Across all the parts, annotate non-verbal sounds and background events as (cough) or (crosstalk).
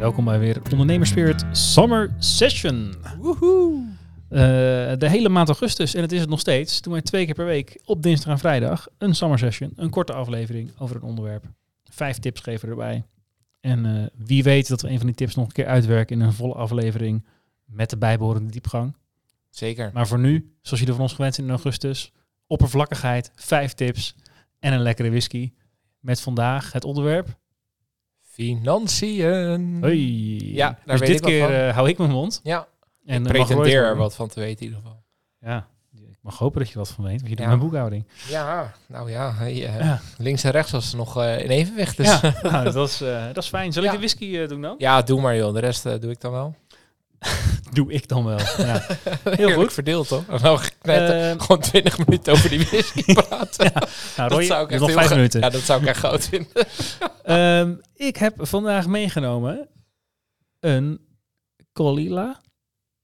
Welkom bij weer Ondernemers Spirit Summer Session. Woehoe! Eh, de hele maand augustus, en het is het nog steeds, doen wij twee keer per week op dinsdag en vrijdag een summer session. Een korte aflevering over een onderwerp. Vijf tips geven erbij. En eh, wie weet dat we een van die tips nog een keer uitwerken in een volle aflevering met de bijbehorende diepgang. Zeker. Maar voor nu, zoals jullie van ons gewend zijn in augustus, oppervlakkigheid, vijf tips en een lekkere whisky. Met vandaag het onderwerp. Financiën. Hoi. Ja, daar dus weet dit ik keer van. eh, hou ik mijn mond. Ja, En ik eh, pretendeer er wat van te weten in ieder geval. Ja, ik mag hopen dat je wat van weet, want je doet Ja. mijn boekhouding. Ja, nou ja, hey, eh, Ja. links en rechts was het nog eh, in evenwicht. Dus. Ja, Ja. (laughs) nou, dat, is, eh, dat is fijn. Zal ik Ja. de whisky doen dan? doe maar joh, de rest doe ik dan wel. (laughs) Doe ik dan wel. Ja. (laughs) Heel goed. verdeeld toch? Eh, Eh, gewoon 20 minuten over die whisky (laughs) praten. nou, Roy, zou ik echt nog vijf minuten. Ja, dat zou ik echt goud vinden. Ehm, ik heb vandaag meegenomen een Colila.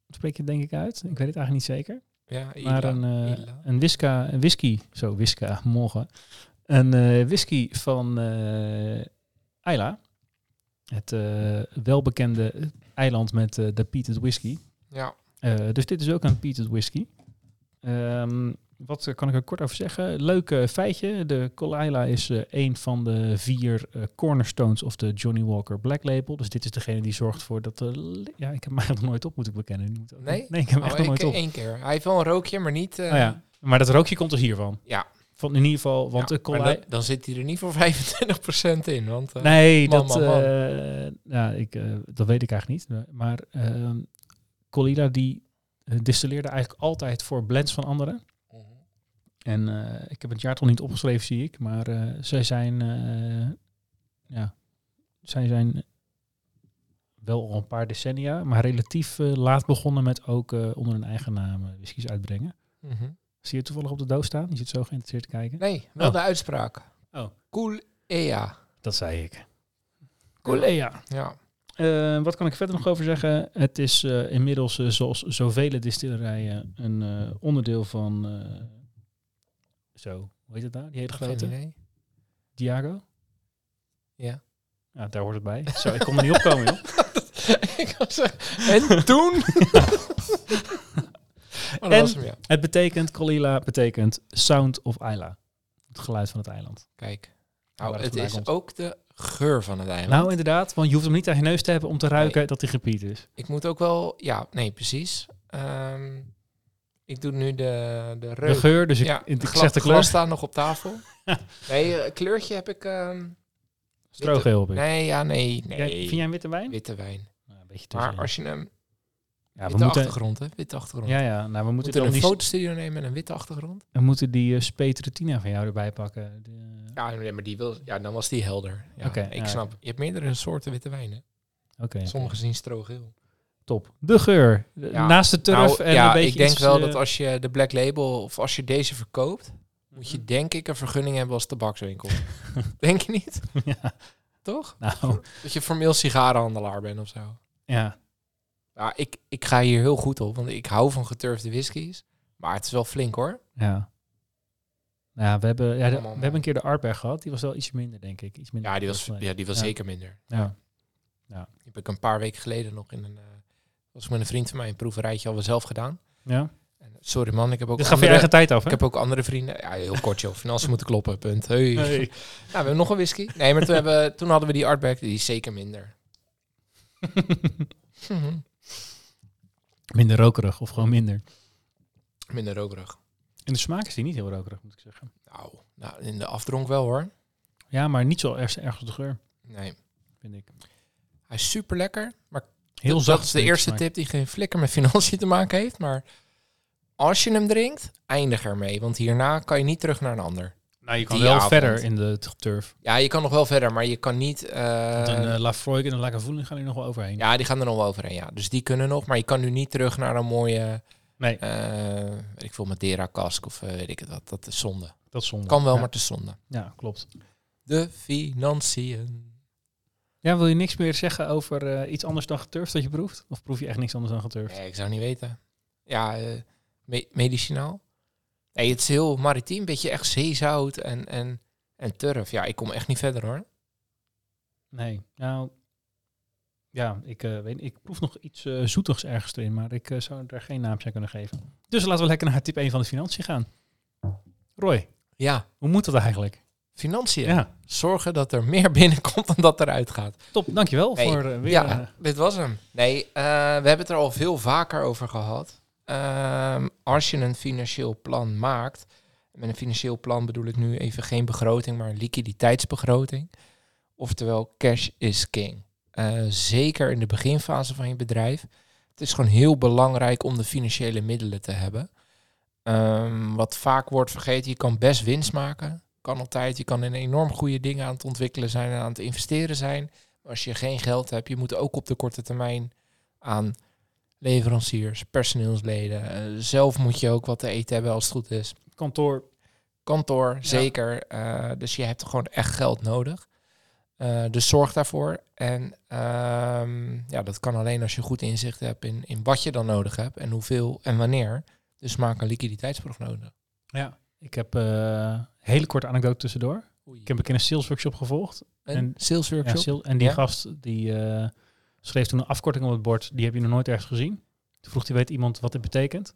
Spreek je denk ik uit? Ik weet het eigenlijk niet zeker. Ja, Maar een, Ila. een, whiska, een whisky, zo whiska, morgen. Een eh, whisky van eh Isla. Het welbekende eiland met eh, de peated whisky. Ja, Eh, dus dit is ook een peated whisky. Ehm, wat kan ik er kort over zeggen? Leuk eh, feitje. De Colila is een van de vier cornerstones of de Johnny Walker Black Label. Dus dit is degene die zorgt voor dat... li- ja, ik heb hem (laughs) eigenlijk nog nooit op, moet ik bekennen. Nee? Nee, ik heb hem echt oh, nog ik nooit op. één keer. Hij heeft wel een rookje, maar niet... Oh ja. Maar dat rookje komt dus hiervan. Ja. Van in ieder geval, want ja, Colila... dan, zit hij er niet voor (laughs) 25% in. Want, eh, Nee, man, dat, man, man. eh, ja, ik, eh, dat weet ik eigenlijk niet. Maar ehm Colila die distilleerde eigenlijk altijd voor blends van anderen. Mhm. En ik heb het jaartal niet opgeschreven, zie ik. Maar zij zijn, ja, zij zijn wel al een paar decennia, maar relatief laat begonnen met ook onder hun eigen naam whiskies uitbrengen. Mhm. Zie je toevallig op de doos staan? Je zit zo geïnteresseerd te kijken. Nee, wel Oh. de uitspraak. Oh. Cool EA. Dat zei ik. Colea. Ja. Eh, wat kan ik verder nog over zeggen? Het is eh, inmiddels, eh, zoals zoveel distillerijen, een onderdeel van... zo, hoe heet het nou? Die hele grote? idee. Diago? Ja. Ja, daar hoort het bij. Zo, ik kon er niet opkomen, joh. (laughs) ik was en toen? (laughs) oh, En- was hem, ja. Het betekent, Colila betekent Sound of Isla. Het geluid van het eiland. Kijk. Nou, het is komt. ook de geur van het eiland. Nou, inderdaad, want je hoeft hem niet aan je neus te hebben om te ruiken dat hij gepiet is. ik moet ook wel... Ja, nee, precies. Ehm, ik doe nu de, de De geur, dus ik, ja, ik de zeg de glas kleur. staan nog op tafel. (laughs) nee, eh, kleurtje heb ik... ehm, Strogeel op ik. nee, ja, nee, nee. Jij- vind jij een witte wijn? Witte wijn. Nou, een beetje Maar als je hem... ja, we witte moeten, achtergrond, hè? Witte achtergrond. ja, ja, nou, we we moeten, moeten dan een die, fotostudio nemen met een witte achtergrond. we moeten die uh, Speetretina van jou erbij pakken. De- Ja, nee, maar die wil, ja, dan was die helder. Ja, Oké, ik ja, snap. Je hebt meerdere soorten witte wijnen. Oké, oké. Sommige zien strogeel. top. De geur. Ja. Naast de turf Nou, en ja, een beetje ik denk iets, wel eh, dat als je de Black Label of als je deze verkoopt, moet je denk ik een vergunning hebben als tabakswinkel. (laughs) denk je niet? (laughs) ja, Toch? nou, Dat je formeel sigarenhandelaar bent of zo. ja. Ja, ik, ik ga hier heel goed op, want ik hou van geturfde whiskies. Maar het is wel flink hoor. Ja. Nou, we hebben, ja, de- we hebben een keer de Artberg gehad. Die was wel iets minder, denk ik. Iets minder Ja, die was, ja, die was Ja. zeker minder. Ja. Die heb ik een paar weken geleden nog in een... eh, was ik met een vriend van mij een proeverijtje al zelf gedaan. ja. En, eh, sorry man, ik heb ook Dit je andere, eigen tijd af, hè? Ik heb ook andere vrienden. Ja, heel kort joh. Financiën moeten kloppen, punt. Hey. Ja, (laughs) we hebben nog een whisky. Nee, maar toen, hebben, toen hadden we die Artback. Die is zeker minder. (laughs) Minder rokerig of gewoon minder. minder rokerig. In de smaak is die niet heel rokerig, moet ik zeggen. Nou, nou, in de afdronk wel hoor. Ja, maar niet zo erg, erg als de geur, Nee. vind ik. Hij is super lekker. Maar Heel dat, zacht. dat is de eerste smaak. tip die geen flikker met financiën te maken heeft. Maar als je hem drinkt, eindig ermee. Want hierna kan je niet terug naar een ander. Nou, je kan wel avond. verder in de turf. Ja, je kan nog wel verder, maar je kan niet... eh, Want een uh, Lafroig en een gaan er nog wel overheen. ja, die gaan er nog wel overheen, ja. Dus die kunnen nog, maar je kan nu niet terug naar een mooie... Nee, eh weet ik veel, Madeira kask of eh, weet ik het wat. Dat is zonde. dat is zonde. Kan wel, ja. maar is zonde. Ja, klopt. De financiën. Ja, wil je niks meer zeggen over eh, iets anders dan geturfd dat je proeft? Of proef je echt niks anders dan geturfd? Nee, ik zou niet weten. Ja, eh, me- medicinaal? Nee, het is heel maritiem. Beetje echt zeezout en, en, en turf. Ja, ik kom echt niet verder hoor. Nee, nou... Ja, ik, eh, weet, ik proef nog iets eh, zoetigs ergens erin, maar ik eh, zou er geen naam aan kunnen geven. Dus laten we lekker naar tip 1 van de financiën gaan. Roy, Ja, hoe moet dat eigenlijk? financiën. Ja, Zorgen dat er meer (laughs) binnenkomt dan dat eruit gaat. top. Dankjewel Nee, voor weer... ja, dit was hem. Nee, we hebben het er al veel vaker over gehad. Ehm, als je een financieel plan maakt, met een financieel plan bedoel ik nu even geen begroting, maar een liquiditeitsbegroting. Oftewel, cash is king. Eh, zeker in de beginfase van je bedrijf. Het is gewoon heel belangrijk om de financiële middelen te hebben. Ehm, wat vaak wordt vergeten, je kan best winst maken. Kan altijd. Je kan in enorm goede dingen aan het ontwikkelen zijn en aan het investeren zijn. Maar als je geen geld hebt, je moet ook op de korte termijn aan leveranciers, personeelsleden. eh, zelf moet je ook wat te eten hebben als het goed is. kantoor. Kantoor, zeker. Eh, dus je hebt gewoon echt geld nodig. Eh, dus zorg daarvoor. En ehm, ja, dat kan alleen als je goed inzicht hebt in, in wat je dan nodig hebt en hoeveel en wanneer. Dus maak een liquiditeitsprognose. Ja, ik heb een hele korte anekdote tussendoor. Ik heb een keer een sales workshop gevolgd. een en- sales Ja, workshop. en die Ja? gast die schreef toen een afkorting op het bord. Die heb je nog nooit ergens gezien. Toen vroeg hij, weet iemand wat dit betekent?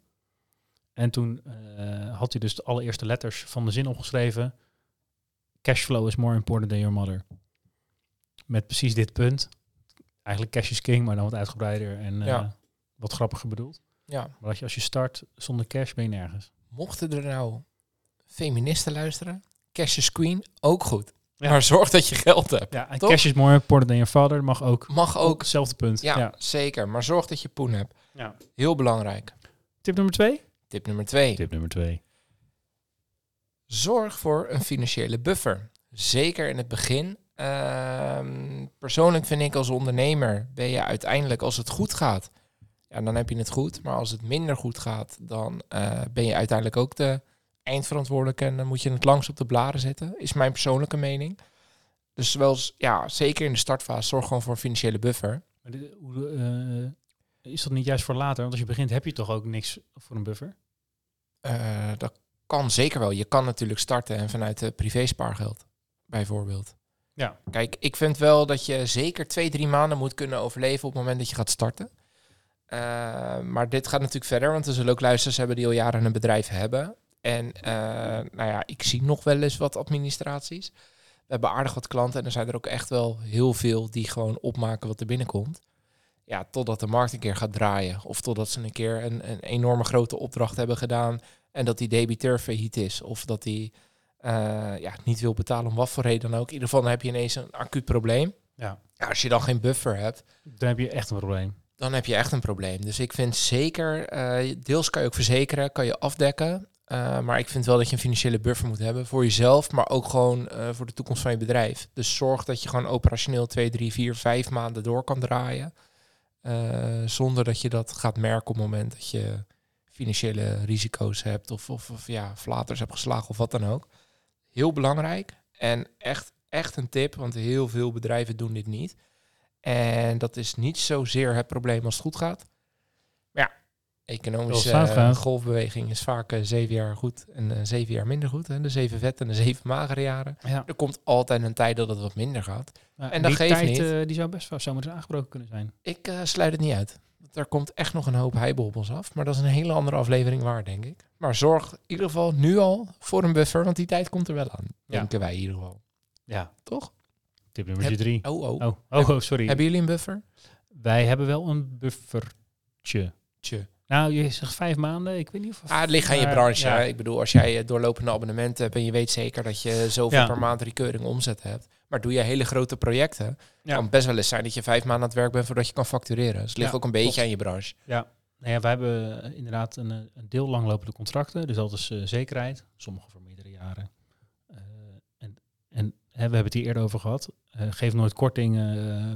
En toen eh, had hij dus de allereerste letters van de zin opgeschreven. Cashflow is more important than your mother. Met precies dit punt. Eigenlijk cash is king, maar dan wat uitgebreider en eh, Ja. wat grappiger bedoeld. ja. Maar als je, als je start zonder cash, ben je nergens. Mochten er nou feministen luisteren, cash is queen, ook goed. Ja. Maar zorg dat je geld hebt. Ja, en Toch? cash is more important than your father mag ook. Mag Ook ook. hetzelfde punt. Ja, Ja. zeker. Maar zorg dat je poen hebt. Ja. Heel belangrijk. Tip nummer twee? Tip nummer twee. Tip nummer twee. Zorg voor een financiële buffer. Zeker in het begin. Ehm, persoonlijk vind ik als ondernemer ben je uiteindelijk als het goed gaat, ja, dan heb je het goed. Maar als het minder goed gaat, dan eh, ben je uiteindelijk ook de eindverantwoordelijke en dan moet je het langs op de blaren zetten. Is mijn persoonlijke mening. Dus wel, ja, zeker in de startfase zorg gewoon voor een financiële buffer. Maar dit, hoe, eh, is dat niet juist voor later? Want als je begint heb je toch ook niks voor een buffer? Eh, dat kan zeker wel. Je kan natuurlijk starten en vanuit de privé spaargeld, bijvoorbeeld. Ja. Kijk, ik vind wel dat je zeker twee, drie maanden moet kunnen overleven op het moment dat je gaat starten. Eh, maar dit gaat natuurlijk verder, want er zullen ook luisteraars hebben die al jaren een bedrijf hebben. En eh, nou ja, ik zie nog wel eens wat administraties. We hebben aardig wat klanten en er zijn er ook echt wel heel veel die gewoon opmaken wat er binnenkomt. Ja, totdat de markt een keer gaat draaien. Of totdat ze een keer een, een enorme grote opdracht hebben gedaan en dat die debiteur failliet is. Of dat die eh, ja, niet wil betalen om wat voor reden dan ook. In ieder geval dan heb je ineens een acuut probleem. Ja. Ja, als je dan geen buffer hebt, Dan heb je echt een probleem. dan heb je echt een probleem. Dus ik vind zeker, eh, deels kan je ook verzekeren, kan je afdekken. Eh, maar ik vind wel dat je een financiële buffer moet hebben voor jezelf, maar ook gewoon eh, voor de toekomst van je bedrijf. Dus zorg dat je gewoon operationeel 2, 3, 4, 5 maanden door kan draaien. eh, zonder dat je dat gaat merken op het moment dat je financiële risico's hebt of, of, of ja, flaters hebt geslagen of wat dan ook. Heel belangrijk en echt, echt een tip, want heel veel bedrijven doen dit niet. En dat is niet zozeer het probleem als het goed gaat. Economische eh, golfbeweging is vaak eh, zeven jaar goed en eh, zeven jaar minder goed. Hè? De zeven vette en de zeven magere jaren. Ja. Er komt altijd een tijd dat het wat minder gaat. en En dat die geeft tijd niet. die zou best wel zomaar aangebroken kunnen zijn. Ik sluit het niet uit. Er komt echt nog een hoop op ons af. Maar dat is een hele andere aflevering waar, denk ik. Maar zorg in ieder geval nu al voor een buffer, want die tijd komt er wel aan. Ja. Denken wij in ieder geval. Ja. Toch? Tip nummer drie. Oh, oh. Oh, oh, oh, sorry. Hebben jullie een buffer? Wij hebben wel een buffertje. Tje. Nou, je zegt vijf maanden. Ik weet niet of... Ah, het ligt aan je branche. ja. hè. Ik bedoel, als jij doorlopende abonnementen hebt en je weet zeker dat je zoveel Ja. per maand recurring omzet hebt. Maar doe je hele grote projecten, Ja. kan best wel eens zijn dat je vijf maanden aan het werk bent voordat je kan factureren. Dus het ligt Ja, ook een beetje klopt. aan je branche. Nou ja, wij hebben inderdaad een, eh, een deel langlopende contracten. Dus dat is eh, zekerheid. Sommige voor meerdere jaren. Eh, we hebben het hier eerder over gehad. Uh, geef nooit korting.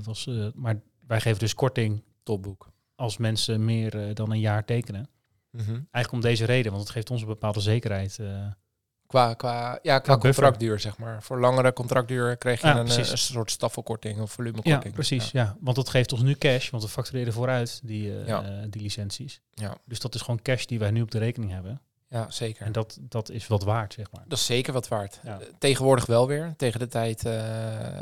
Was, maar wij geven dus korting. Topboek. Als mensen meer dan een jaar tekenen. Mm -hmm. Eigenlijk om deze reden, want het geeft ons een bepaalde zekerheid. qua, qua, ja, qua contractduur, zeg maar. Voor langere contractduur krijg je Ja, een, soort staffelkorting of volumekorting. Ja, precies. Ja. Want dat geeft ons nu cash, want we factureren vooruit die, eh, Ja. eh, die licenties. Ja. Dus dat is gewoon cash die wij nu op de rekening hebben. Ja, zeker. En dat, dat is wat waard, zeg maar. Dat is zeker wat waard. Ja. Eh, Tegenwoordig wel weer. Tegen de tijd, eh,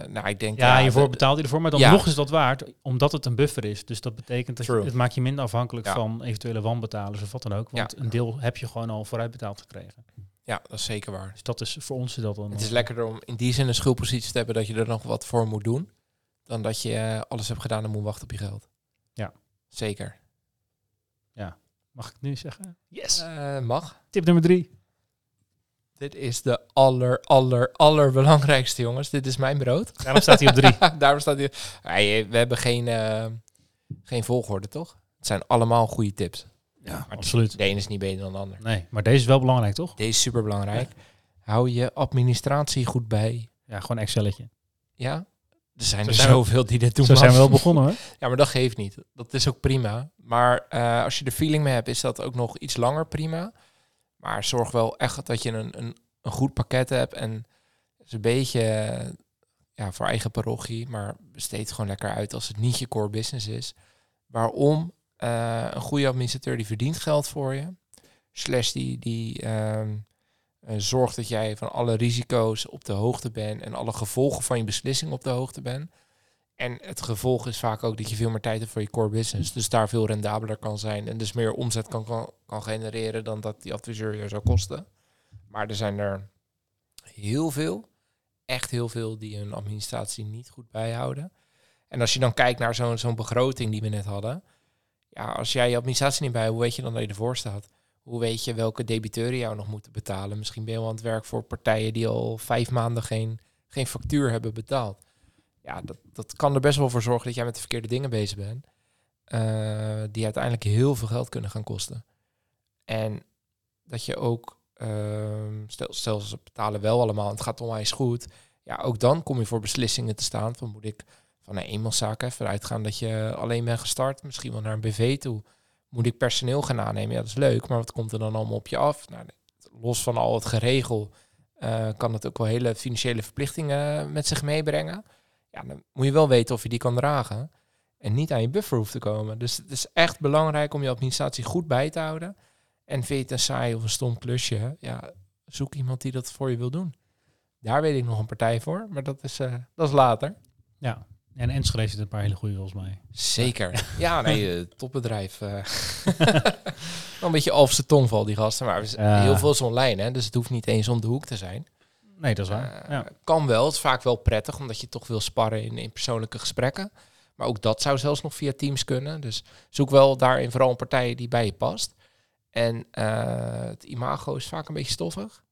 nou ik denk... Ja, hiervoor de- betaalt hij ervoor, maar dan Ja. nog is dat waard, omdat het een buffer is. Dus dat betekent dat je, het maakt je minder afhankelijk Ja. van eventuele wanbetalers of wat dan ook. Want Ja. een deel heb je gewoon al vooruit betaald gekregen. Ja, dat is zeker waar. Dus dat is voor ons is dat dan. Het is lekkerder om in die zin een schuldpositie te hebben dat je er nog wat voor moet doen. Dan dat je eh, alles hebt gedaan en moet wachten op je geld. Ja. Zeker. Mag ik het nu zeggen? Yes. Eh, mag. Tip nummer drie. Dit is de aller, aller, allerbelangrijkste, jongens. Dit is mijn brood. (laughs) Daarom staat hij op drie. (laughs) Daarom staat hij... We hebben geen, eh, geen volgorde, toch? Het zijn allemaal goede tips. Ja, absoluut. De ene is niet beter dan de ander. Nee, maar deze is wel belangrijk, toch? Deze is super belangrijk. Hou je administratie goed bij. Ja, gewoon Excelletje. Ja? Er zijn Zo er zijn we- zoveel die dit doen. Zo zijn we wel begonnen, hoor. (laughs) Ja, maar dat geeft niet. Dat is ook prima. Maar eh, als je er feeling mee hebt, is dat ook nog iets langer prima. Maar zorg wel echt dat je een, een, een goed pakket hebt. En is een beetje eh, ja, voor eigen parochie. Maar besteed gewoon lekker uit als het niet je core business is. Waarom? Eh, een goede administrateur die verdient geld voor je. Slash die, die ehm, zorgt dat jij van alle risico's op de hoogte bent. En alle gevolgen van je beslissing op de hoogte bent. En het gevolg is vaak ook dat je veel meer tijd hebt voor je core business. Dus daar veel rendabeler kan zijn. En dus meer omzet kan, kan, genereren dan dat die adviseur je zou kosten. Maar er zijn er heel veel, echt heel veel, die hun administratie niet goed bijhouden. En als je dan kijkt naar zo'n begroting die we net hadden. Ja, als jij je administratie niet bij, hoe weet je dan dat je ervoor staat? Hoe weet je welke debiteuren jou nog moeten betalen? Misschien ben je wel aan het werk voor partijen die al vijf maanden geen, geen factuur hebben betaald ja, dat, dat kan er best wel voor zorgen dat jij met de verkeerde dingen bezig bent. eh, die uiteindelijk heel veel geld kunnen gaan kosten. En dat je ook, ehm, stel, ze betalen wel allemaal het gaat onwijs goed. Ja, ook dan kom je voor beslissingen te staan van moet ik van een eenmanszaak even uitgaan dat je alleen bent gestart, misschien wel naar een BV toe. Moet ik personeel gaan aannemen? Ja, dat is leuk, maar wat komt er dan allemaal op je af? Nou, los van al het geregel eh, kan het ook wel hele financiële verplichtingen met zich meebrengen ja, dan moet je wel weten of je die kan dragen. En niet aan je buffer hoeft te komen. Dus het is echt belangrijk om je administratie goed bij te houden. En vind je het een saai of een stom klusje, ja, zoek iemand die dat voor je wil doen. Daar weet ik nog een partij voor, maar dat is, eh, dat is later. Ja. En Enschede zit een paar hele goede volgens mij. Zeker. Ja, nee, (laughs) eh, topbedrijf. eh. (laughs) Een beetje Alfse tongval, die gasten. Maar heel veel is online, hè, dus het hoeft niet eens om de hoek te zijn. Nee, dat is waar. Eh, ja. Kan wel, het is vaak wel prettig, omdat je toch wil sparren in, in persoonlijke gesprekken. Maar ook dat zou zelfs nog via Teams kunnen. Dus zoek wel daarin vooral een partij die bij je past. En het imago is vaak een beetje stoffig.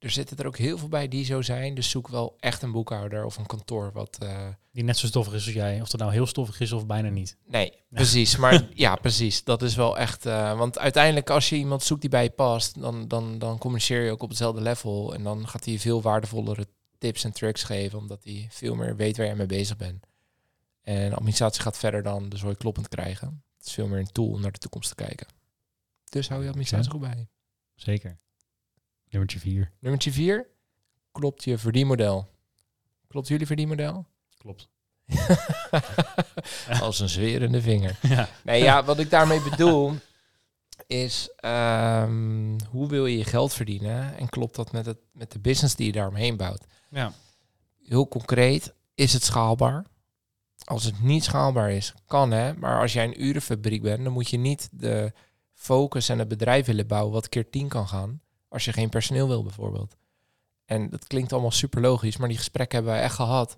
Er zitten er ook heel veel bij die zo zijn. Dus zoek wel echt een boekhouder of een kantoor wat... eh, Die net zo stoffig is als jij. Of dat nou heel stoffig is of bijna niet. Nee, (laughs) precies. Maar ja, precies. Dat is wel echt. eh, want uiteindelijk, als je iemand zoekt die bij je past, dan, dan, dan communiceer je ook op hetzelfde level. En dan gaat hij veel waardevollere tips en tricks geven, omdat hij veel meer weet waar je mee bezig bent. En administratie gaat verder dan de zooi kloppend krijgen. Het is veel meer een tool om naar de toekomst te kijken. Dus hou je administratie goed bij. Zeker. Nummertje vier. Nummertje vier. Klopt je verdienmodel? Klopt jullie verdienmodel? Klopt. (laughs) Als een zwerende vinger. (laughs) Ja. Nee, ja, wat ik daarmee bedoel is ehm, hoe wil je je geld verdienen en klopt dat met, het, met de business die je daaromheen bouwt? ja. Heel concreet, is het schaalbaar? Als het niet schaalbaar is, kan hè, maar als jij een urenfabriek bent, dan moet je niet de focus en het bedrijf willen bouwen wat keer tien kan gaan, als je geen personeel wil bijvoorbeeld. En dat klinkt allemaal super logisch, maar die gesprekken hebben wij echt gehad.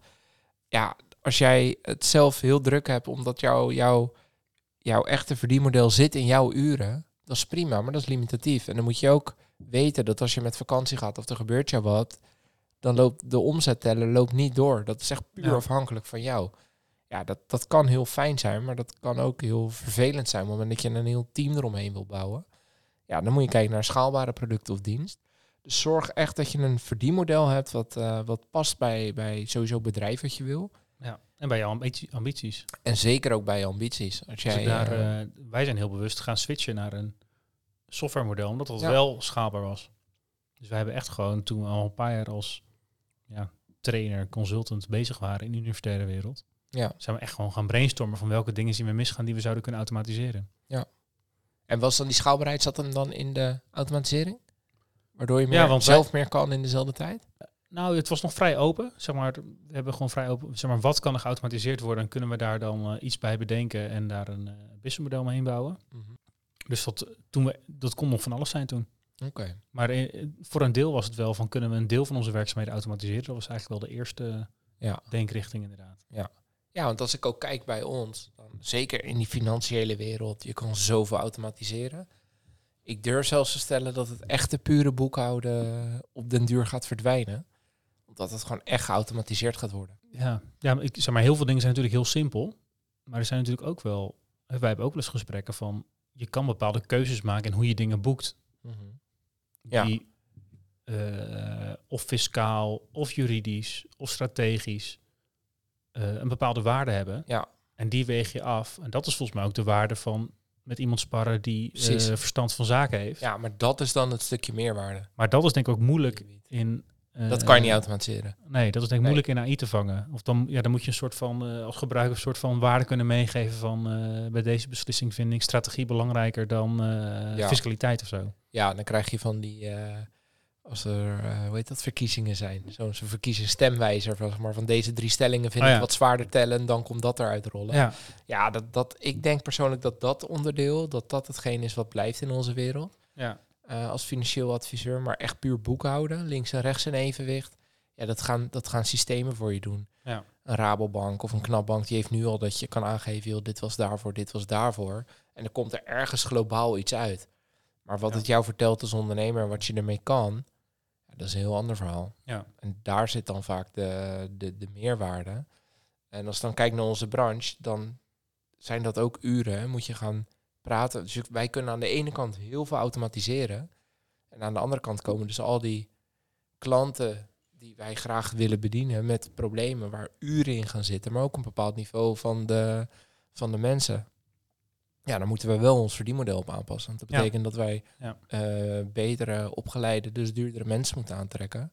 Ja, als jij het zelf heel druk hebt omdat jouw jouw jouw echte verdienmodel zit in jouw uren, dat is prima, maar dat is limitatief. En dan moet je ook weten dat als je met vakantie gaat of er gebeurt jou wat, dan loopt de omzetteller loopt niet door. Dat is echt puur Ja. afhankelijk van jou. Ja, dat, dat kan heel fijn zijn, maar dat kan ook heel vervelend zijn op het moment dat je een heel team eromheen wil bouwen. Ja, dan moet je kijken naar schaalbare producten of dienst. Dus zorg echt dat je een verdienmodel hebt wat, eh, wat past bij, bij sowieso het bedrijf wat je wil. Ja. En bij je ambitie- ambities. En zeker ook bij je ambities. Als Dus jij, daar, eh, eh, wij zijn heel bewust gaan switchen naar een softwaremodel, omdat dat Ja. wel schaalbaar was. Dus wij hebben echt gewoon, toen we al een paar jaar als ja, trainer, consultant bezig waren in de universitaire wereld, ja. zijn we echt gewoon gaan brainstormen van welke dingen zien we misgaan die we zouden kunnen automatiseren. En was dan die schaalbaarheid, zat hem dan in de automatisering? Waardoor je meer, Ja, want zelf meer kan in dezelfde tijd? Nou, het was nog vrij open. Zeg maar, we hebben gewoon vrij open. Zeg maar, wat kan er geautomatiseerd worden? En kunnen we daar dan eh, iets bij bedenken en daar een eh businessmodel omheen bouwen? Dus dat, toen we, dat kon nog van alles zijn toen. Oké. Maar eh, voor een deel was het wel van kunnen we een deel van onze werkzaamheden automatiseren. Dat was eigenlijk wel de eerste Ja. denkrichting inderdaad. Ja, want als ik ook kijk bij ons, dan zeker in die financiële wereld, je kan zoveel automatiseren. Ik durf zelfs te stellen dat het echte pure boekhouden op den duur gaat verdwijnen. Omdat het gewoon echt geautomatiseerd gaat worden. Ja, ja maar ik zeg maar, heel veel dingen zijn natuurlijk heel simpel. Maar er zijn natuurlijk ook wel, wij hebben ook wel eens gesprekken van, je kan bepaalde keuzes maken in hoe je dingen boekt. Ja. Die eh, of fiscaal, of juridisch, of strategisch eh, een bepaalde waarde hebben. Ja. En die weeg je af. En dat is volgens mij ook de waarde van met iemand sparren die Precies. verstand van zaken heeft. Ja, maar dat is dan het stukje meerwaarde. Maar dat is denk ik ook moeilijk in... eh, Dat kan je niet automatiseren. Nee, dat is denk ik Nee. moeilijk in AI te vangen. Of dan, ja, dan moet je een soort van, als gebruiker, een soort van waarde kunnen meegeven van bij deze beslissing vind ik strategie belangrijker dan Ja. fiscaliteit of zo. Ja, dan krijg je van die, als er, eh, hoe heet dat, verkiezingen zijn. Zo'n zo verkiezen stemwijzer van, zeg maar, van deze drie stellingen vind Oh ik ja. wat zwaarder tellen, dan komt dat eruit rollen. Ja, Ja, dat, dat, ik denk persoonlijk dat dat onderdeel, dat dat hetgeen is wat blijft in onze wereld. ja. eh, als financieel adviseur, maar echt puur boekhouden, links en rechts in evenwicht. Ja, dat gaan, dat gaan systemen voor je doen. Ja. Een Rabobank of een Knapbank, die heeft nu al dat je kan aangeven, joh, dit was daarvoor, dit was daarvoor. En dan komt er ergens globaal iets uit. Maar wat Ja. het jou vertelt als ondernemer, wat je ermee kan, dat is een heel ander verhaal. Ja. En daar zit dan vaak de, de, de meerwaarde. En als ik dan kijk naar onze branche, dan zijn dat ook uren. hè. Moet je gaan praten. Dus wij kunnen aan de ene kant heel veel automatiseren. En aan de andere kant komen dus al die klanten die wij graag willen bedienen met problemen waar uren in gaan zitten, maar ook een bepaald niveau van de, van de mensen. Ja, dan moeten we wel ons verdienmodel op aanpassen. Want dat Ja. betekent dat wij Ja. eh, betere, opgeleide, dus duurdere mensen moeten aantrekken.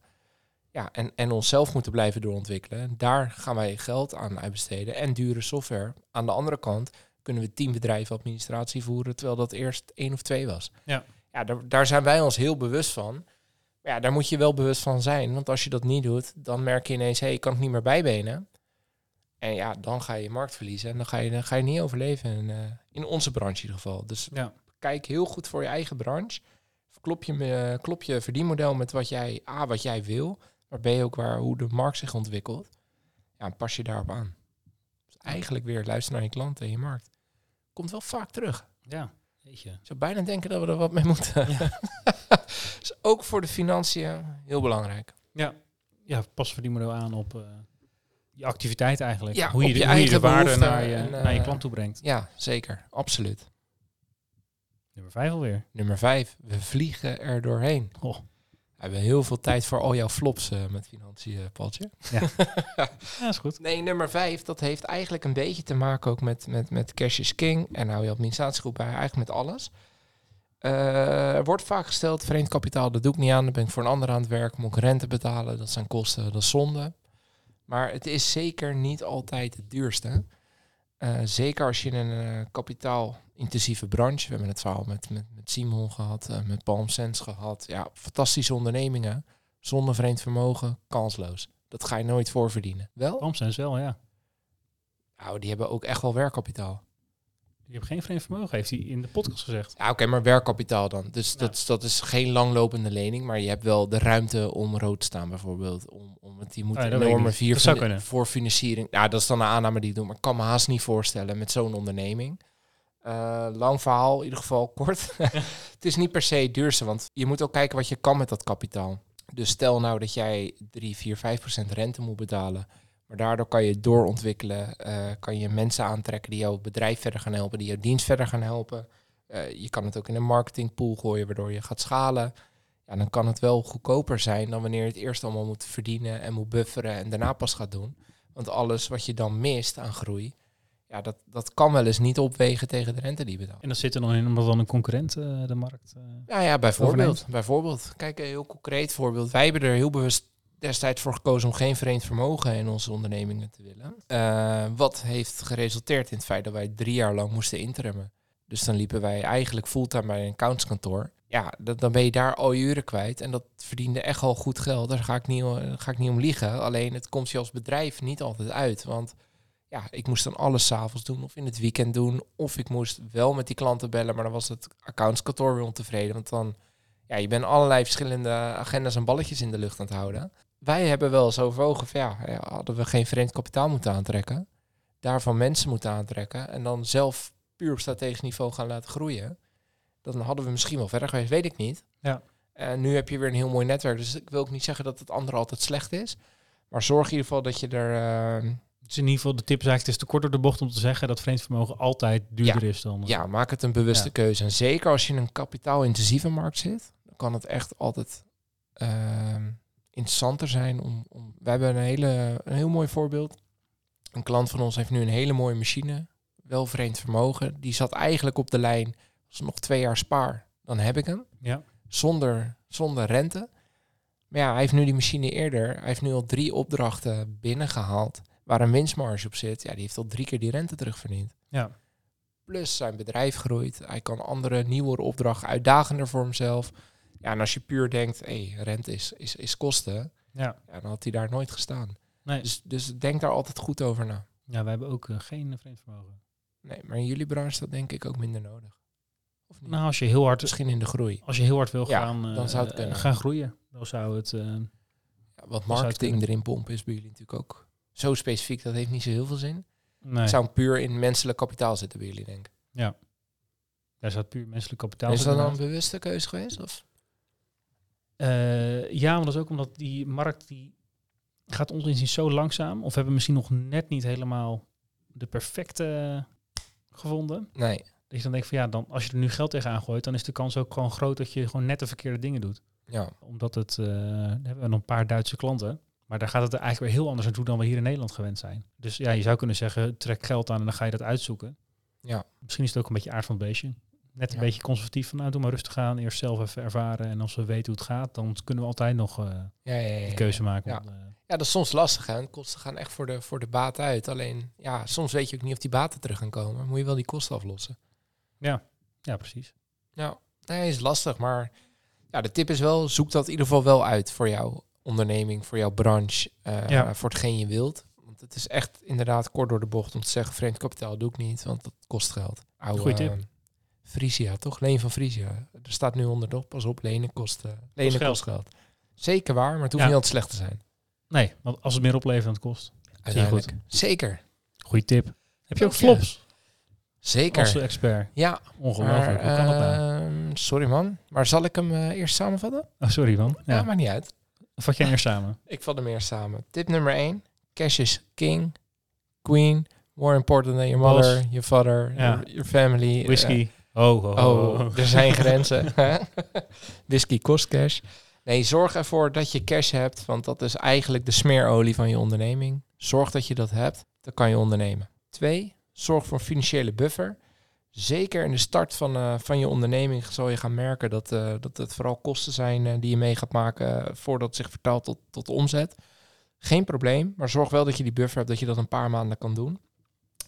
Ja, en, en onszelf moeten blijven doorontwikkelen. En daar gaan wij geld aan uitbesteden en dure software. Aan de andere kant kunnen we tien bedrijven administratie voeren, terwijl dat eerst één of twee was. Ja. Ja, daar, daar zijn wij ons heel bewust van. Maar ja, daar moet je wel bewust van zijn. Want als je dat niet doet, dan merk je ineens, hé, hey, ik kan het niet meer bijbenen. En ja, dan ga je markt verliezen en dan ga je, dan ga je niet overleven. In, eh, in onze branche in ieder geval. Dus Ja. kijk heel goed voor je eigen branche. Klop je, me- klop je verdienmodel met wat jij, A, wat jij wil. Maar B, ook waar, hoe de markt zich ontwikkelt. Ja, en pas je daarop aan. Dus eigenlijk weer luisteren naar je klanten en je markt. Komt wel vaak terug. Ja, weet je. Ik zou bijna denken dat we er wat mee moeten. (laughs) dus ook voor de financiën heel belangrijk. Ja, ja pas verdienmodel aan op eh, je activiteit eigenlijk. Ja, hoe je, de, je hoe je de eigen waarde naar je, en, naar je eh, klant toe brengt. Ja, zeker. Absoluut. Nummer vijf alweer. Nummer vijf. We vliegen er doorheen. Oh. We hebben heel veel tijd voor al jouw flops eh, met financiën, eh, Paultje. Ja, (laughs) is goed. Nee, nummer vijf, dat heeft eigenlijk een beetje te maken ook met, met, met Cash is King. En hou je administratiegroep bij, eigenlijk met alles. Er wordt vaak gesteld, vreemd kapitaal, dat doe ik niet aan. Dan ben ik voor een ander aan het werk, moet ik rente betalen. Dat zijn kosten, dat is zonde. Maar het is zeker niet altijd het duurste. Eh, zeker als je in een eh, kapitaalintensieve branche... We hebben het verhaal met, met, met Simon gehad, eh, met Palm Sense gehad. Ja, fantastische ondernemingen. Zonder vreemd vermogen, kansloos. Dat ga je nooit voorverdienen. Wel? Palmsense wel, ja. Nou, die hebben ook echt wel werkkapitaal. Je hebt geen vreemd vermogen, heeft hij in de podcast gezegd. Ja, oké, maar werkkapitaal dan. Dus Ja. dat, is- dat is geen langlopende lening, maar je hebt wel de ruimte om rood te staan bijvoorbeeld. Om, om het, die moet ja, weet ik enorme vier voor financiering. Ja, dat is dan een aanname die ik doe, maar ik kan me haast niet voorstellen met zo'n onderneming. Eh, lang verhaal, in ieder geval kort. (laughs) het is niet per se het duurste, want je moet ook kijken wat je kan met dat kapitaal. Dus stel nou dat jij 3, 4, 5 procent rente moet betalen. Maar daardoor kan je doorontwikkelen, eh, kan je mensen aantrekken die jouw bedrijf verder gaan helpen, die jouw dienst verder gaan helpen. Eh, je kan het ook in een marketingpool gooien, waardoor je gaat schalen. ja, dan kan het wel goedkoper zijn dan wanneer je het eerst allemaal moet verdienen en moet bufferen en daarna pas gaat doen. Want alles wat je dan mist aan groei, ja, dat, dat kan wel eens niet opwegen tegen de rente die je betaalt. En dat zit er dan in omdat dan een concurrent eh, de markt... Ja, ja, bijvoorbeeld. Overneemt. Bijvoorbeeld. Kijk, een heel concreet voorbeeld. Wij hebben er heel bewust destijds voor gekozen om geen vreemd vermogen in onze ondernemingen te willen. Eh, wat heeft geresulteerd in het feit dat wij drie jaar lang moesten interimmen. Dus dan liepen wij eigenlijk fulltime bij een accountskantoor. Ja, dan ben je daar al uren kwijt. En dat verdiende echt al goed geld. Daar ga ik niet, daar ga ik niet om liegen. Alleen het komt je als bedrijf niet altijd uit. Want ja, ik moest dan alles s'avonds doen of in het weekend doen. Of ik moest wel met die klanten bellen, maar dan was het accountskantoor weer ontevreden. Want dan, ja, je bent allerlei verschillende agendas en balletjes in de lucht aan het houden. Wij hebben wel eens overwogen van ja, hadden we geen vreemd kapitaal moeten aantrekken. Daarvan mensen moeten aantrekken. En dan zelf puur op strategisch niveau gaan laten groeien. Dan hadden we misschien wel verder geweest, weet ik niet. Ja. En nu heb je weer een heel mooi netwerk. Dus ik wil ook niet zeggen dat het andere altijd slecht is. Maar zorg in ieder geval dat je er... eh, Dus in ieder geval, de tip is eigenlijk, het is te kort door de bocht om te zeggen dat vreemd vermogen altijd duurder is dan... Ja, maak het een bewuste Ja. keuze. En zeker als je in een kapitaalintensieve markt zit, dan kan het echt altijd ehm, interessanter zijn. Om, om, we hebben een, hele, een heel mooi voorbeeld. Een klant van ons heeft nu een hele mooie machine, wel vreemd vermogen. Die zat eigenlijk op de lijn, als nog twee jaar spaar, dan heb ik hem. Ja. Zonder, zonder rente. Maar ja, hij heeft nu die machine eerder. Hij heeft nu al drie opdrachten binnengehaald waar een winstmarge op zit. Ja, die heeft al drie keer die rente terugverdiend. Ja. Plus zijn bedrijf groeit. Hij kan andere, nieuwere opdrachten uitdagender voor hemzelf. Ja, en als je puur denkt, hé, hey, rente is, is, is kosten. Ja. Ja, dan had hij daar nooit gestaan. Nee, Dus, dus denk daar altijd goed over na. ja, wij hebben ook eh, geen vreemd vermogen. Nee, maar in jullie branche is dat denk ik ook minder nodig. Of niet? Nou, als je heel hard, Misschien in de groei. als je heel hard wil Ja, gaan, eh, dan zou het kunnen. gaan groeien, dan zou het... eh, Ja, wat marketing erin pompen is bij jullie natuurlijk ook zo specifiek. Dat heeft niet zo heel veel zin. nee, Het zou puur in menselijk kapitaal zitten bij jullie, denk ik. daar staat puur menselijk kapitaal. is dat dan een bewuste keuze geweest? Of? Eh, ja, maar dat is ook omdat die markt die gaat ons inzien zo langzaam. Of we hebben misschien nog net niet helemaal de perfecte gevonden. Nee. Dat je dan denkt van ja, dan, als je er nu geld tegenaan gooit, dan is de kans ook gewoon groot dat je gewoon net de verkeerde dingen doet. Ja. Omdat het, we hebben nog een paar Duitse klanten. Maar daar gaat het er eigenlijk weer heel anders aan toe dan we hier in Nederland gewend zijn. Dus ja, je zou kunnen zeggen, trek geld aan en dan ga je dat uitzoeken. Ja. Misschien is het ook een beetje aard van het beestje. Net een Ja. beetje conservatief van, nou doe maar rustig aan. Eerst zelf even ervaren. En als we weten hoe het gaat, dan kunnen we altijd nog eh, Ja, ja, ja, die ja. keuze maken. Ja. om, eh, Ja, dat is soms lastig. Hè? De kosten gaan echt voor de, voor de baat uit. Alleen, ja, soms weet je ook niet of die baten terug gaan komen. Moet je wel die kosten aflossen. ja, precies. Ja, nee, is lastig. Maar ja, de tip is wel, zoek dat in ieder geval wel uit voor jouw onderneming, voor jouw branche, eh, Ja. voor hetgeen je wilt. Want het is echt inderdaad kort door de bocht om te zeggen, vreemd kapitaal doe ik niet, want dat kost geld. Oude, Goeie tip. Eh, Frisia, toch? Leen van Frisia. Er staat nu onder op, pas op, lenen kost, eh, lenen geld. kost geld. Zeker waar, maar het hoeft Ja. niet altijd slecht te zijn. Nee, want als het meer oplevert dan het kost. Uiteindelijk. Zeker. Goeie tip. Heb je ook je. flops Zeker. als expert? Ja, Ongelooflijk. maar, Hoe kan dat nou? ehm, sorry man, maar zal ik hem eh, eerst samenvatten? Oh, sorry man. Ja, Ja. maakt niet uit. Vat jij eerst samen? (laughs) Ik vat hem eerst samen. Tip nummer 1. Cash is king, queen, more important than your mother, your father, Ja. your, your family. Whisky. Oh, oh, Eh, oh, oh, er zijn grenzen. (laughs) Whisky kost cash. Nee, zorg ervoor dat je cash hebt, want dat is eigenlijk de smeerolie van je onderneming. Zorg dat je dat hebt, dan kan je ondernemen. Twee, zorg voor een financiële buffer. Zeker in de start van, eh, van je onderneming zal je gaan merken dat, eh, dat het vooral kosten zijn eh, die je mee gaat maken voordat het zich vertaalt tot, tot omzet. Geen probleem, maar zorg wel dat je die buffer hebt, dat je dat een paar maanden kan doen.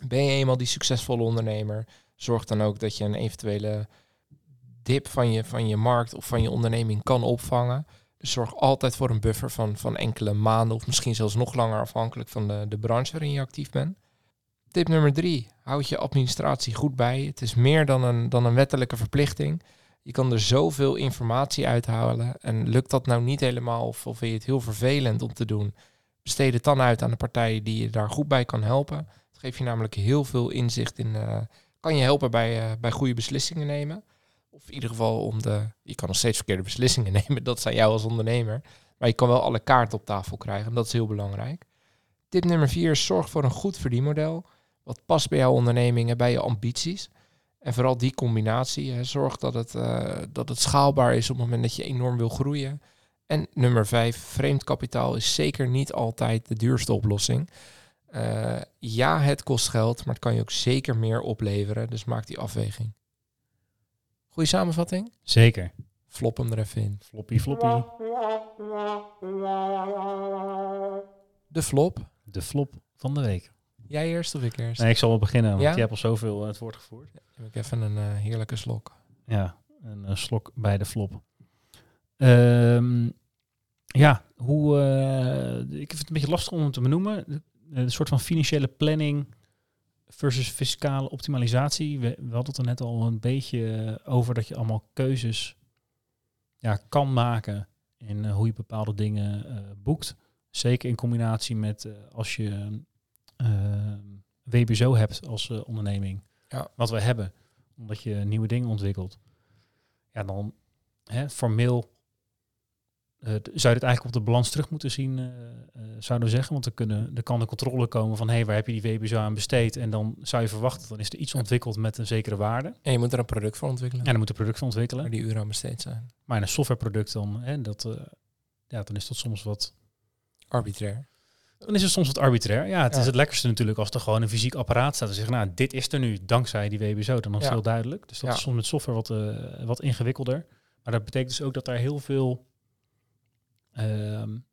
Ben je eenmaal die succesvolle ondernemer, zorg dan ook dat je een eventuele dip van je, van je markt of van je onderneming kan opvangen. Dus zorg altijd voor een buffer van, van enkele maanden of misschien zelfs nog langer afhankelijk van de, de branche waarin je actief bent. Tip nummer drie, houd je administratie goed bij. Het is meer dan een, dan een wettelijke verplichting. Je kan er zoveel informatie uithalen. En lukt dat nou niet helemaal of, vind je het heel vervelend om te doen, besteed het dan uit aan de partij die je daar goed bij kan helpen. Het geeft je namelijk heel veel inzicht in, eh, kan je helpen bij, eh, bij goede beslissingen nemen. Of in ieder geval om de, je kan nog steeds verkeerde beslissingen (laughs) nemen, dat zijn jou als ondernemer. Maar je kan wel alle kaarten op tafel krijgen en dat is heel belangrijk. Tip nummer vier zorg voor een goed verdienmodel. Wat past bij jouw onderneming en bij je ambities. En vooral die combinatie, hè, zorg dat het, eh, dat het schaalbaar is op het moment dat je enorm wil groeien. En nummer vijf, vreemd kapitaal is zeker niet altijd de duurste oplossing. Eh, ja, het kost geld, maar het kan je ook zeker meer opleveren. Dus maak die afweging. Goeie samenvatting? Zeker. Flop hem er even in. Floppy, floppy. De flop. De flop van de week. Jij eerst of ik eerst? Nee, ik zal wel beginnen, want Ja? je hebt al zoveel eh, het woord gevoerd. Heb ik even een eh, heerlijke slok. Ja, een slok bij de flop. Ehm, ja, hoe... ik vind het een beetje lastig om het te benoemen. Een soort van financiële planning versus fiscale optimalisatie. We, we hadden het er net al een beetje over dat je allemaal keuzes ja, kan maken in eh, hoe je bepaalde dingen eh, boekt. Zeker in combinatie met eh, als je WBZO hebt als onderneming. Ja. Wat we hebben omdat je nieuwe dingen ontwikkelt. Ja, dan hè, formeel zou je het eigenlijk op de balans terug moeten zien, eh, eh, zouden we zeggen. Want er, kunnen, er kan een controle komen van, hé, hey, waar heb je die WBZO aan besteed? En dan zou je verwachten, dan is er iets ontwikkeld met een zekere waarde. En je moet er een product voor ontwikkelen. En dan moet een product van ontwikkelen. Waar die uren aan besteed zijn. Maar in een softwareproduct dan, hè, dat, eh, ja, dan is dat soms wat... Arbitrair. Dan is het soms wat arbitrair. Ja, het Ja. is het lekkerste natuurlijk als er gewoon een fysiek apparaat staat en zeggen, nou, dit is er nu dankzij die WBZO. Dan is het Ja. heel duidelijk. Dus dat Ja. is soms met software wat, eh, wat ingewikkelder. Maar dat betekent dus ook dat daar heel veel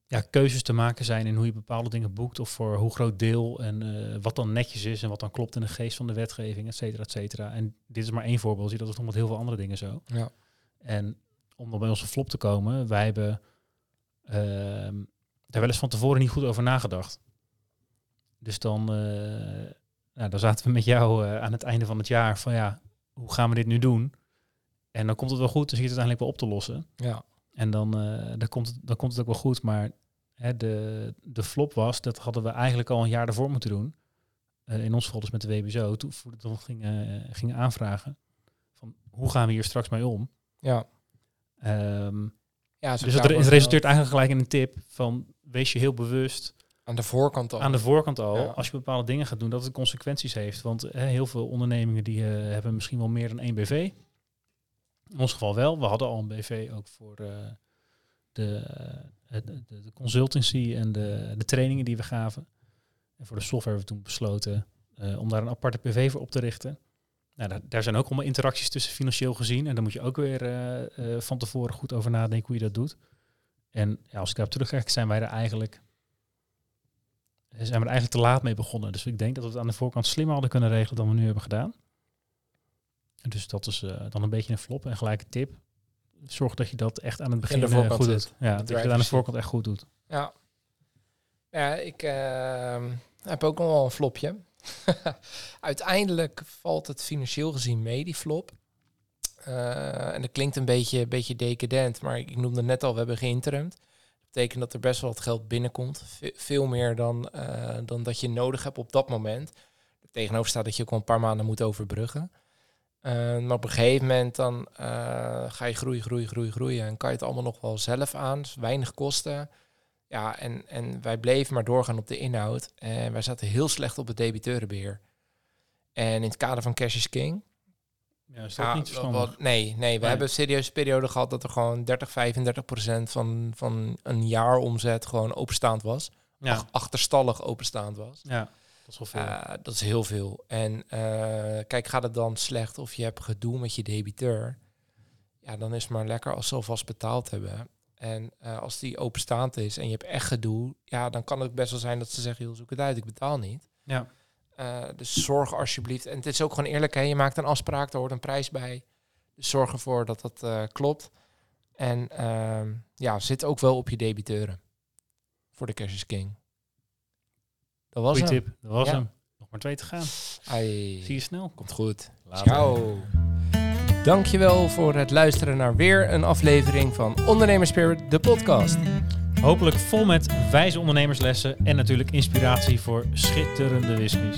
ja, keuzes te maken zijn in hoe je bepaalde dingen boekt of voor hoe groot deel en eh, wat dan netjes is en wat dan klopt in de geest van de wetgeving, et cetera, et cetera. En dit is maar één voorbeeld. Dat is nog met heel veel andere dingen zo. Ja. En om dan bij onze flop te komen, wij hebben ehm, daar wel eens van tevoren niet goed over nagedacht. Dus dan, eh, nou, dan zaten we met jou eh, aan het einde van het jaar van ja, hoe gaan we dit nu doen? En dan komt het wel goed, dan zie je het uiteindelijk wel op te lossen. Ja. En dan, eh, dan, komt, het, dan komt het ook wel goed. Maar hè, de, de flop was, dat hadden we eigenlijk al een jaar daarvoor moeten doen. Eh, in ons geval dus met de WBZO. Toen we dan gingen, eh, gingen aanvragen. Van hoe gaan we hier straks mee om? Ja. Ehm, ja dus het, resulteert eigenlijk gelijk in een tip van wees je heel bewust Aan de voorkant al. aan de voorkant al, Ja. als je bepaalde dingen gaat doen, dat het consequenties heeft. Want hè, heel veel ondernemingen die hebben misschien wel meer dan één BV. In ons geval wel. We hadden al een BV ook voor eh, de, eh, de, de, consultancy en de, de trainingen die we gaven. En voor de software hebben we toen besloten eh, om daar een aparte BV voor op te richten. Nou, daar, daar zijn ook allemaal interacties tussen financieel gezien. En daar moet je ook weer van tevoren goed over nadenken hoe je dat doet. En als ik daarop terugkijk, zijn wij er eigenlijk zijn we er eigenlijk te laat mee begonnen. Dus ik denk dat we het aan de voorkant slimmer hadden kunnen regelen dan we nu hebben gedaan. Dus dat is eh, dan een beetje een flop. En gelijk een tip. Zorg dat je dat echt aan het begin eh, goed doet. Ja, dat je het aan de voorkant echt goed doet. Ja. Ja, ik ehm, heb ook nog wel een flopje. (laughs) Uiteindelijk valt het financieel gezien mee, die flop. Eh, en dat klinkt een beetje, beetje decadent, maar ik noemde net al, we hebben geïnterimd. Dat betekent dat er best wel wat geld binnenkomt. Ve- veel meer dan, dan dat je nodig hebt op dat moment. Tegenover staat dat je ook al een paar maanden moet overbruggen. Maar op een gegeven moment dan eh, ga je groeien, groeien, groeien, groeien. En kan je het allemaal nog wel zelf aan. Dus weinig kosten. Ja, en, en wij bleven maar doorgaan op de inhoud. En wij zaten heel slecht op het debiteurenbeheer. En in het kader van Cash is King. Ja, is dat ja, niet wat- nee, nee, we Nee. hebben een serieuze periode gehad dat er gewoon 30, 35 procent van, van een jaar omzet gewoon openstaand was. ja. Ach- achterstallig openstaand was. ja, dat is veel. Uh, dat is heel veel. En eh, kijk, gaat het dan slecht of je hebt gedoe met je debiteur? Ja, dan is het maar lekker als ze alvast betaald hebben. En eh, als die openstaand is en je hebt echt gedoe, ja, dan kan het best wel zijn dat ze zeggen, joh, zoek het uit, ik betaal niet. ja. Dus zorg alsjeblieft. En het is ook gewoon eerlijk, hè? je maakt een afspraak, daar hoort een prijs bij. Dus zorg ervoor dat dat eh, klopt. En ehm, ja, zit ook wel op je debiteuren. Voor de Cash is King. Dat was Goeie hem. tip. Dat was Ja. hem. Nog maar twee te gaan. Ai. Zie je snel. Komt goed. Later. Ciao. Dankjewel voor het luisteren naar weer een aflevering van Ondernemerspirit, de podcast. Hopelijk vol met wijze ondernemerslessen en natuurlijk inspiratie voor schitterende whiskies.